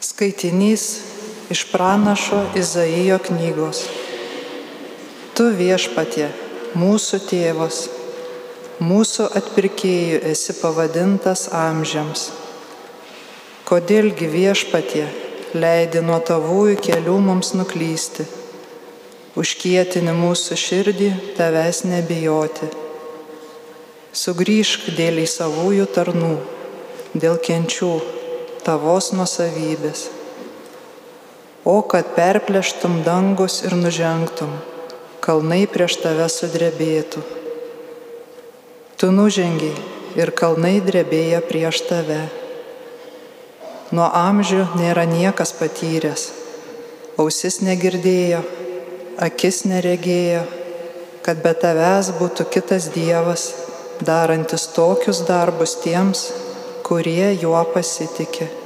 Skaitinys iš pranašo Izaijo knygos. Tu viešpatie, mūsų tėvas, mūsų atpirkėjų esi pavadintas amžiams. Kodėlgi viešpatie leidi nuo tavųjų kelių mums nuklysti, užkietini mūsų širdį tavęs nebijoti. Sugryžk dėl į savųjų tarnų, dėl kenčių tavos nusavybės. O kad perplėštum dangus ir nužengtum, kalnai prieš tave sudrebėtų. Tu nužengiai ir kalnai drebėja prieš tave. Nuo amžių nėra niekas patyręs, ausis negirdėjo, akis neregėjo, kad be tavęs būtų kitas Dievas darantis tokius darbus tiems, kurie juo pasitikė.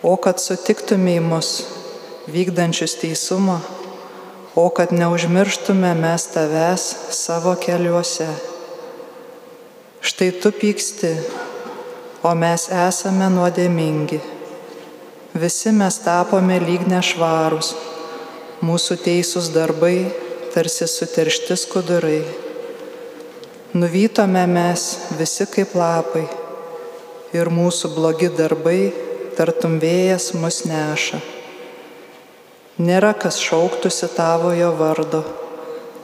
O kad sutiktume į mus, vykdančius teisumą, o kad neužmirštume mes tavęs savo keliuose. Štai tu pyksti, o mes esame nuodėmingi. Visi mes tapome lyg nešvarūs, mūsų teisūs darbai tarsi suteršti skudurai. Nuvytome mes visi kaip lapai ir mūsų blogi darbai tartum vėjas mus neša. Nėra kas šauktųsi tavojo vardo,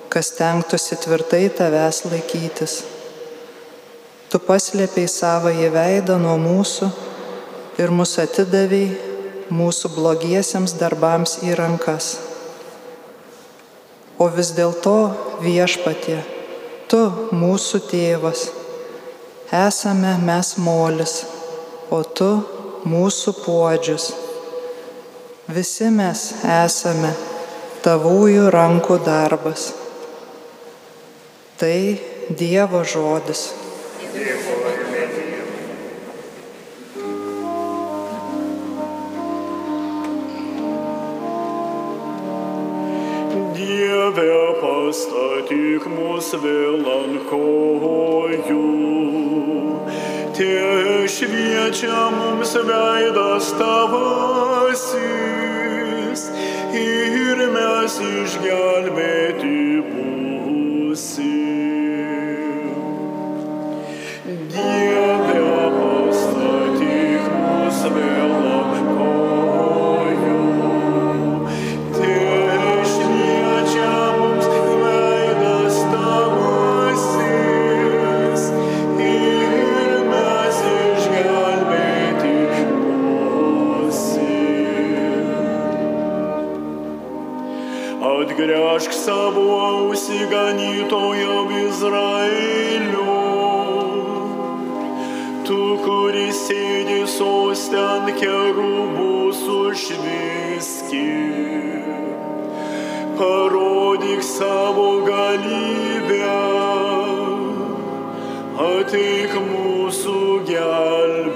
kas tenktųsi tvirtai tavęs laikytis. Tu paslėpiai savo įveidą nuo mūsų ir mus atidavėjai mūsų blogiesiems darbams į rankas. O vis dėlto viešpatie, Tu mūsų tėvas, esame mes molis, o tu mūsų puodžius. Visi mes esame tavųjų rankų darbas. Tai Dievo žodis. Dievo. pastatyk mus vėl ant kojų. Tie šviečia mums veidas tavasis ir mes išgelbėti būsim. Ganytojo Izraelio. Tu, kuris sėdi sostę ant kerubų sušviski. Parodyk savo galybę. Ateik mūsų gelbėti.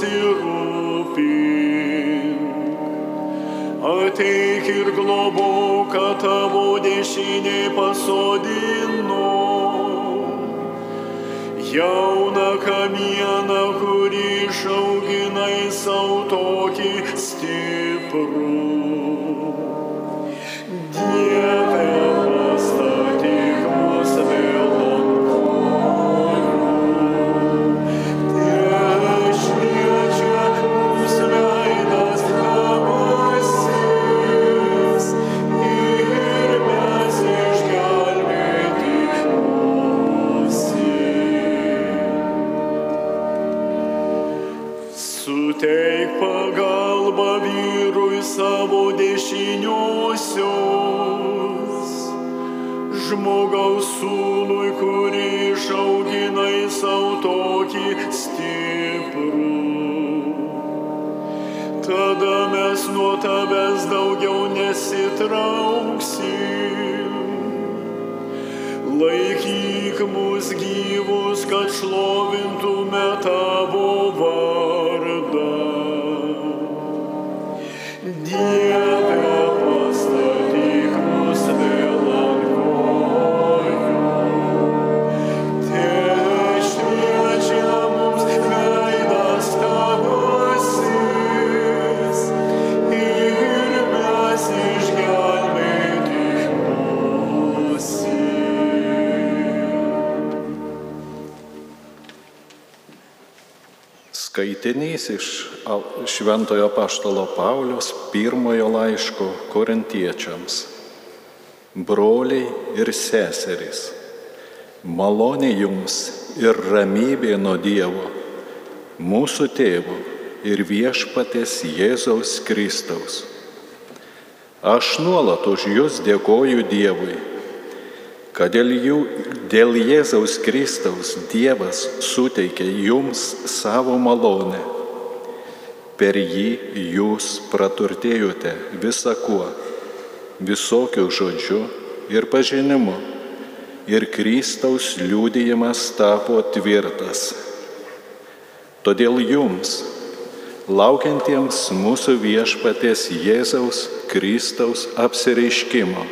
Pasirūpink. Ateik ir globok, kad tavo dešinė pasodino jauną dvasios, žmogaus sūnui, kurį išauginai savo tokį stiprų. Tada mes nuo tavęs daugiau nesitrauksim. Laikyk mus gyvus, kad šlovintume tave. Skaitinys iš Šventojo Paštalo Paulius pirmojo laiško korintiečiams. Broliai ir seserys, malonė jums ir ramybė nuo Dievo, mūsų tėvo ir viešpatės Jėzaus Kristaus. Aš nuolat už jūs dėkoju Dievui, kad dėl, jų, dėl Jėzaus Kristaus Dievas suteikė jums savo malonę. Per jį jūs praturtėjote visą kuo, visokių žodžių ir pažinimu, ir Kristaus liūdėjimas tapo tvirtas. Todėl jums, laukiantiems mūsų viešpaties Jėzaus Kristaus apsireiškimo,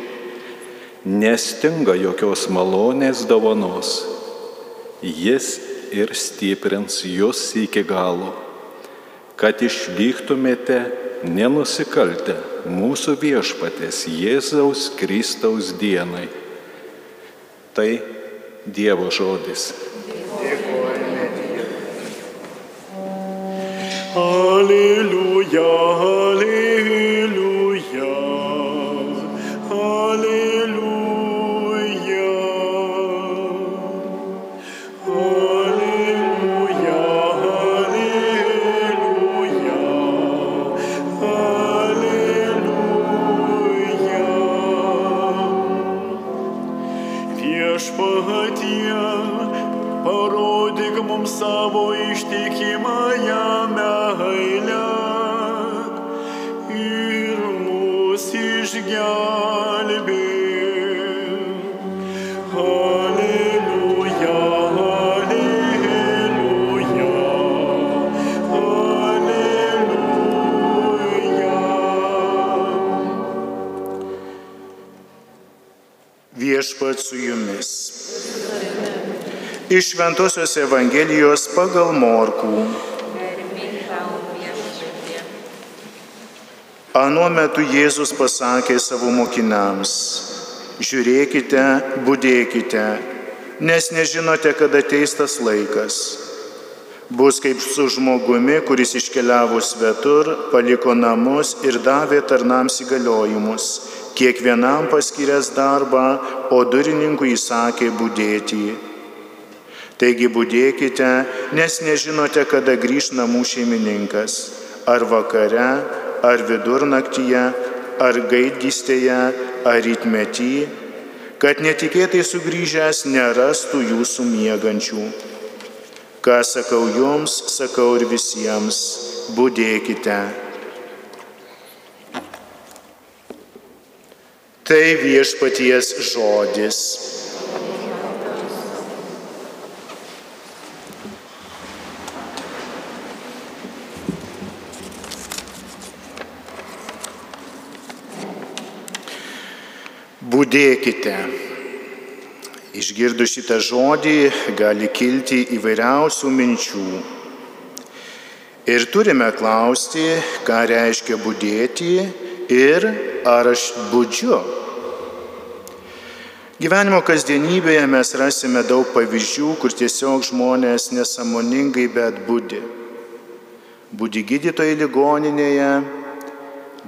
nestinga jokios malonės dovanos. Jis ir stiprins jūs iki galo, kad išliktumėte nenusikaltę mūsų viešpatės Jėzaus Kristaus dienai. Tai Dievo žodis. Alleluja, alleluja, savo ištikimąją Šventojios Evangelijos pagal Morkų. Anuo metu Jėzus pasakė savo mokiniams, žiūrėkite, būdėkite, nes nežinote, kada ateis tas laikas. Bus kaip su žmogumi, kuris iškeliavo svetur, paliko namus ir davė tarnams įgaliojimus, kiekvienam paskyręs darbą, o durininkui įsakė būdėti. Taigi būdėkite, nes nežinote, kada grįž namų šeimininkas - ar vakare, ar vidurnaktyje, ar gaidgystėje, ar rytmetį, kad netikėtai sugrįžęs nerastų jūsų miegančių. Ką sakau jums, sakau ir visiems - būdėkite. Tai viešpaties žodis. Būdėkite. Išgirdus šitą žodį gali kilti įvairiausių minčių. Ir turime klausti, ką reiškia būdėti ir ar aš būdžiu. Gyvenimo kasdienybėje mes rasime daug pavyzdžių, kur tiesiog žmonės nesamoningai bet būdi. Būdi gydytojai ligoninėje,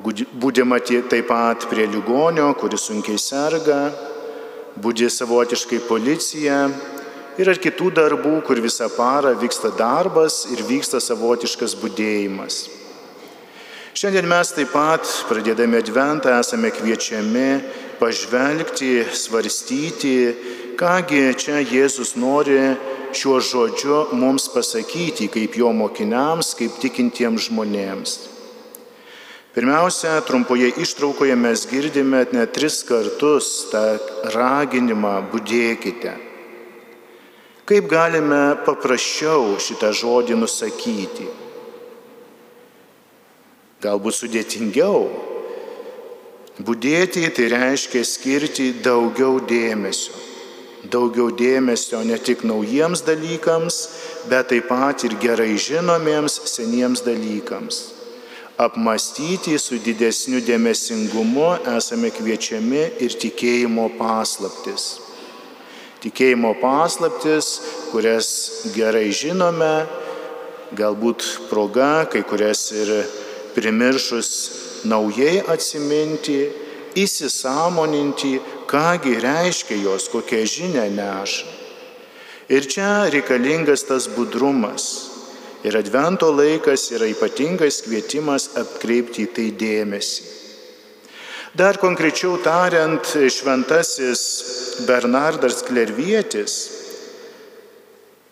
būdima taip pat prie ligonio, kuris sunkiai serga, būdė savotiškai policija ir ar kitų darbų, kur visą parą vyksta darbas ir vyksta savotiškas būdėjimas. Šiandien mes taip pat, pradėdami adventą, esame kviečiami pažvelgti, svarstyti, kągi čia Jėzus nori šiuo žodžiu mums pasakyti, kaip jo mokiniams, kaip tikintiems žmonėms. Pirmiausia, trumpoje ištraukoje mes girdime net tris kartus tą raginimą būdėkite. Kaip galime paprasčiau šitą žodį nusakyti? galbūt sudėtingiau. Būdėti tai reiškia skirti daugiau dėmesio. Daugiau dėmesio ne tik naujiems dalykams, bet taip pat ir gerai žinomiems seniems dalykams. Apmastyti su didesniu dėmesingumu esame kviečiami ir tikėjimo paslaptis. Tikėjimo paslaptis, kurias gerai žinome, galbūt proga, kai kurias ir primiršus naujai atsiminti, įsisamoninti, kągi reiškia jos, kokią žinę neša. Ir čia reikalingas tas budrumas. Ir advento laikas yra ypatingas kvietimas atkreipti į tai dėmesį. Dar konkrečiau tariant, šventasis Bernardas Klervietis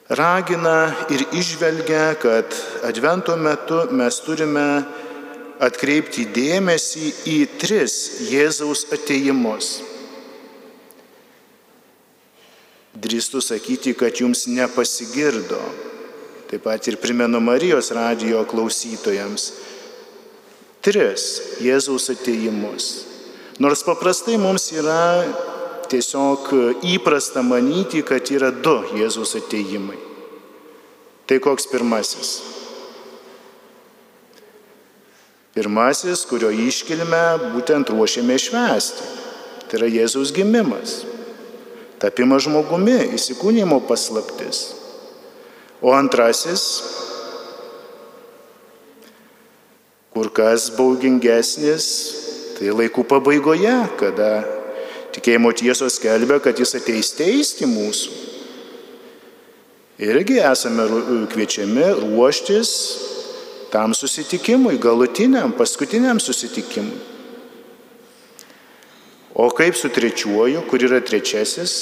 ragina ir išvelgia, kad advento metu mes turime atkreipti dėmesį į tris Jėzaus ateimus. Drįstu sakyti, kad jums nepasigirdo. Taip pat ir primenu Marijos radijo klausytojams. Tris Jėzaus ateimus. Nors paprastai mums yra tiesiog įprasta manyti, kad yra du Jėzaus ateimai. Tai koks pirmasis? Pirmasis, kurio iškilme būtent ruošiame švęsti. Tai yra Jėzaus gimimas. Tapimas žmogumi, įsikūnymo paslaptis. O antrasis, kur kas baugingesnis, tai laikų pabaigoje, kada tikėjimo tiesos skelbia, kad jis ateis teisti mūsų. Irgi esame kviečiami ruoštis tam susitikimui, galutiniam, paskutiniam susitikimui. O kaip su trečiuoju, kur yra trečiasis?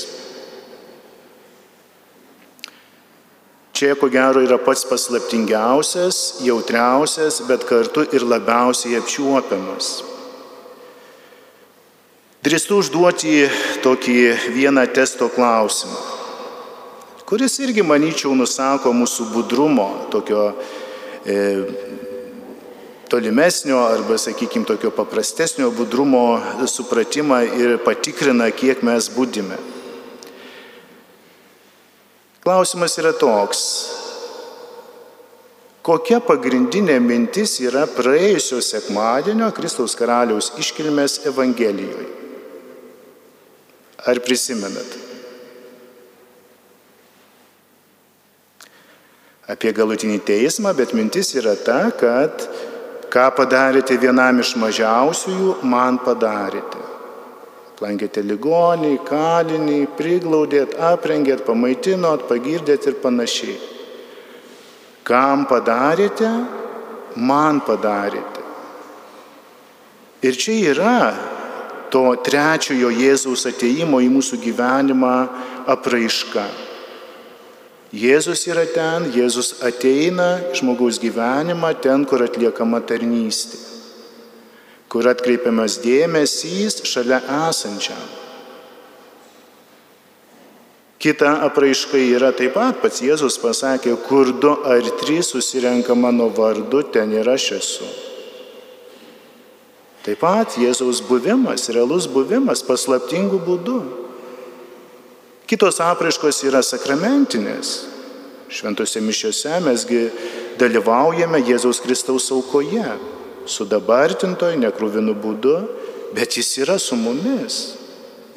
Čia, ko gero, yra pats paslaptingiausias, jautriausias, bet kartu ir labiausiai apčiuopiamas. Drįstu užduoti tokį vieną testo klausimą, kuris irgi, manyčiau, nusako mūsų budrumo, tokio E, tolimesnio arba, sakykime, tokio paprastesnio budrumo supratimą ir patikrina, kiek mes būdime. Klausimas yra toks. Kokia pagrindinė mintis yra praėjusio sekmadienio Kristaus karaliaus iškilmės Evangelijoje? Ar prisimenat? apie galutinį teismą, bet mintis yra ta, kad ką padarėte vienam iš mažiausiųjų, man padarėte. Plankėte ligonį, kalinį, priglaudėt, aprengėt, pamaitinot, pagirdėt ir panašiai. Kam padarėte, man padarėte. Ir čia yra to trečiojo Jėzaus ateimo į mūsų gyvenimą apraiška. Jėzus yra ten, Jėzus ateina žmogaus gyvenimą ten, kur atliekama tarnystė, kur atkreipiamas dėmesys šalia esančiam. Kita apraiška yra taip pat, pats Jėzus pasakė, kur du ar trys susirenka mano vardu, ten ir aš esu. Taip pat Jėzaus buvimas, realus buvimas paslaptingų būdų. Kitos apraiškos yra sakramentinės. Šventose mišiose mesgi dalyvaujame Jėzaus Kristaus aukoje, sudabartintoj, nekrūvinu būdu, bet jis yra su mumis.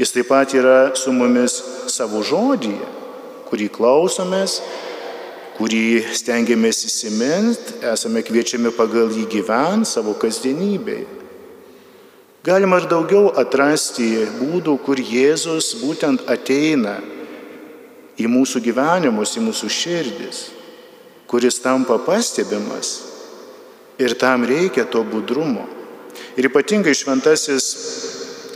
Jis taip pat yra su mumis savo žodyje, kurį klausomės, kurį stengiamės įsiminti, esame kviečiami pagal jį gyventi savo kasdienybėje. Galima ir daugiau atrasti būdų, kur Jėzus būtent ateina į mūsų gyvenimus, į mūsų širdis, kuris tampa pastebimas Ir tam reikia to budrumo. Ir ypatingai šventasis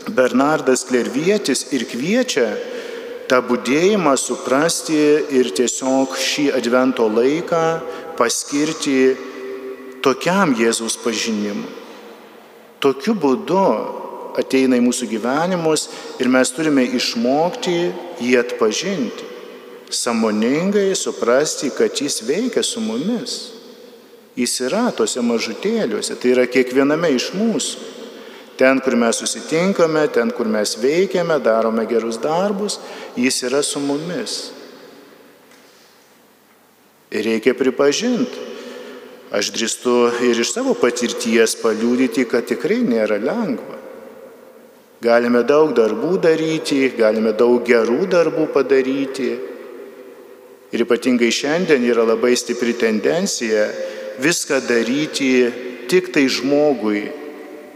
Bernardas Klervietis ir kviečia tą būdėjimą suprasti ir tiesiog šį advento laiką paskirti tokiam Jėzaus pažinimui. Tokiu būdu ateina į mūsų gyvenimus ir mes turime išmokti jį atpažinti, samoningai suprasti, kad jis veikia su mumis. Jis yra tose mažutėliuose, tai yra kiekviename iš mūsų. Ten, kur mes susitinkame, ten, kur mes veikiame, darome gerus darbus, jis yra su mumis. Ir reikia pripažinti, aš drįstu ir iš savo patirties paliūdyti, kad tikrai nėra lengva. Galime daug darbų daryti, galime daug gerų darbų padaryti. Ir ypatingai šiandien yra labai stipri tendencija viską daryti tik tai žmogui,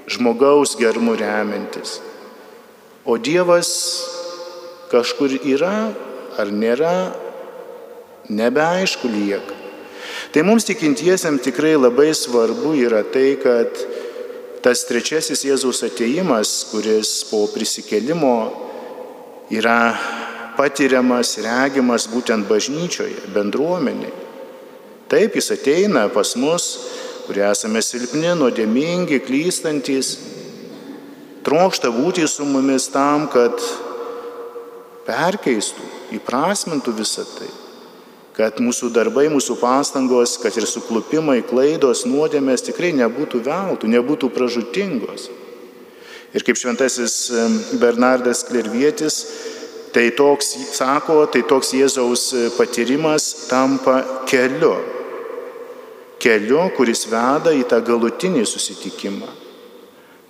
žmogaus gerumu remiantis. O Dievas kažkur yra ar nėra, nebeaišku lieka. Tai mums tikintiesiam tikrai labai svarbu yra tai, kad tas trečiasis Jėzaus ateimas, kuris po prisikelimo yra patiriamas, regimas būtent bažnyčioje, bendruomenėje. Taip jis ateina pas mus, kurie esame silpni, nuodėmingi, klystantis, trokšta būti su mumis tam, kad perkeistų, įprasmintų visą tai, kad mūsų darbai, mūsų pastangos, kad ir suklupimai, klaidos, nuodėmės tikrai nebūtų veltų, nebūtų pražutingos. Ir kaip šventasis Bernardas Klervietis, tai toks, sako, tai toks Jėzaus patyrimas tampa keliu keliu, kuris veda į tą galutinį susitikimą,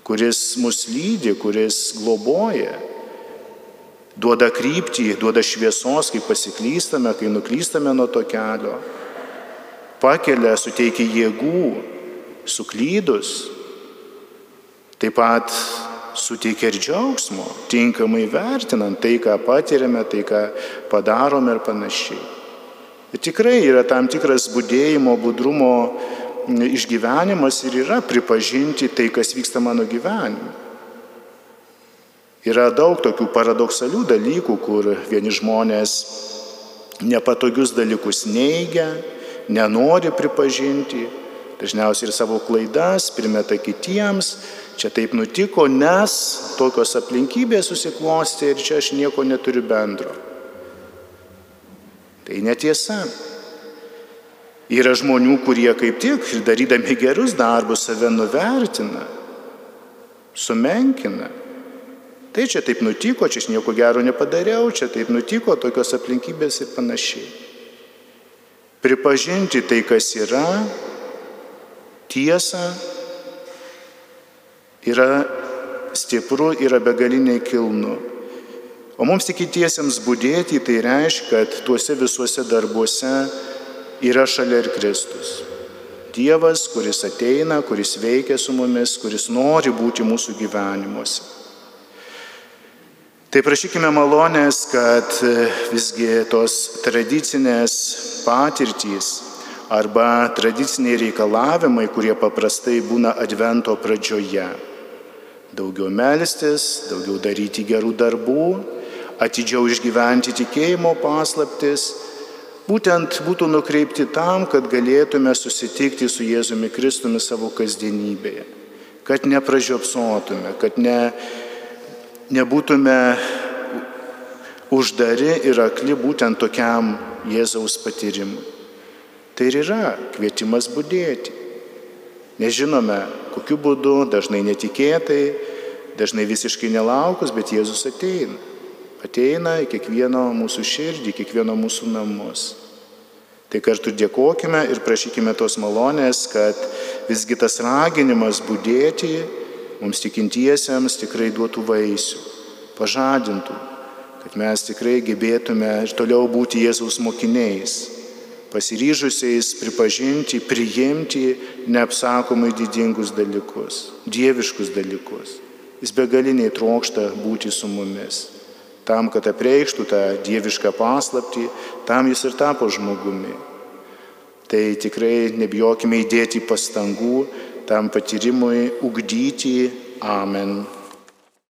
kuris mus lydi, kuris globoja, duoda kryptį, duoda šviesos, kai pasiklystame, kai nuklystame nuo to kelio, pakelia, suteikia jėgų, suklydus, taip pat suteikia ir džiaugsmo, tinkamai vertinant tai, ką patiriame, tai, ką padarome ir panašiai. Tikrai yra tam tikras būdėjimo, budrumo išgyvenimas ir yra pripažinti tai, kas vyksta mano gyvenime. Yra daug tokių paradoksalių dalykų, kur vieni žmonės nepatogius dalykus neigia, nenori pripažinti, dažniausiai ir savo klaidas primeta kitiems, čia taip nutiko, nes tokios aplinkybės susiklosti ir čia aš nieko neturiu bendro. Tai netiesa. Yra žmonių, kurie kaip tik, darydami gerus darbus, save nuvertina, sumenkina. Tai čia taip nutiko, čia aš nieko gero nepadariau, čia taip nutiko, tokios aplinkybės ir panašiai. Pripažinti tai, kas yra, tiesa, yra stipru, yra begaliniai kilnu. O mums tikintiesiems būdėti tai reiškia, kad tuose visuose darbuose yra šalia ir Kristus. Dievas, kuris ateina, kuris veikia su mumis, kuris nori būti mūsų gyvenimuose. Tai prašykime malonės, kad visgi tos tradicinės patirtys arba tradiciniai reikalavimai, kurie paprastai būna advento pradžioje. Daugiau melstis, daugiau daryti gerų darbų, atidžiau išgyventi tikėjimo paslaptis, būtent būtų nukreipti tam, kad galėtume susitikti su Jėzumi Kristumi savo kasdienybėje, kad nepražiopsotume, kad ne, nebūtume uždari ir akli būtent tokiam Jėzaus patyrimui. Tai ir yra kvietimas būdėti. Nežinome, kokiu būdu, dažnai netikėtai, dažnai visiškai nelaukus, bet Jėzus ateina ateina į kiekvieno mūsų širdį, kiekvieno mūsų namus. Tai kartu dėkojime ir prašykime tos malonės, kad visgi tas raginimas būdėti mums tikintiesiems tikrai duotų vaisių, pažadintų, kad mes tikrai gebėtume ir toliau būti Jėzaus mokiniais, pasiryžusiais pripažinti, priimti neapsakomai didingus dalykus, dieviškus dalykus. Jis begaliniai trokšta būti su mumis tam, kad apreikštų tą dievišką paslapti, tam jis ir tapo žmogumi. Tai tikrai nebijokime įdėti pastangų tam patyrimui, ugdyti. Amen.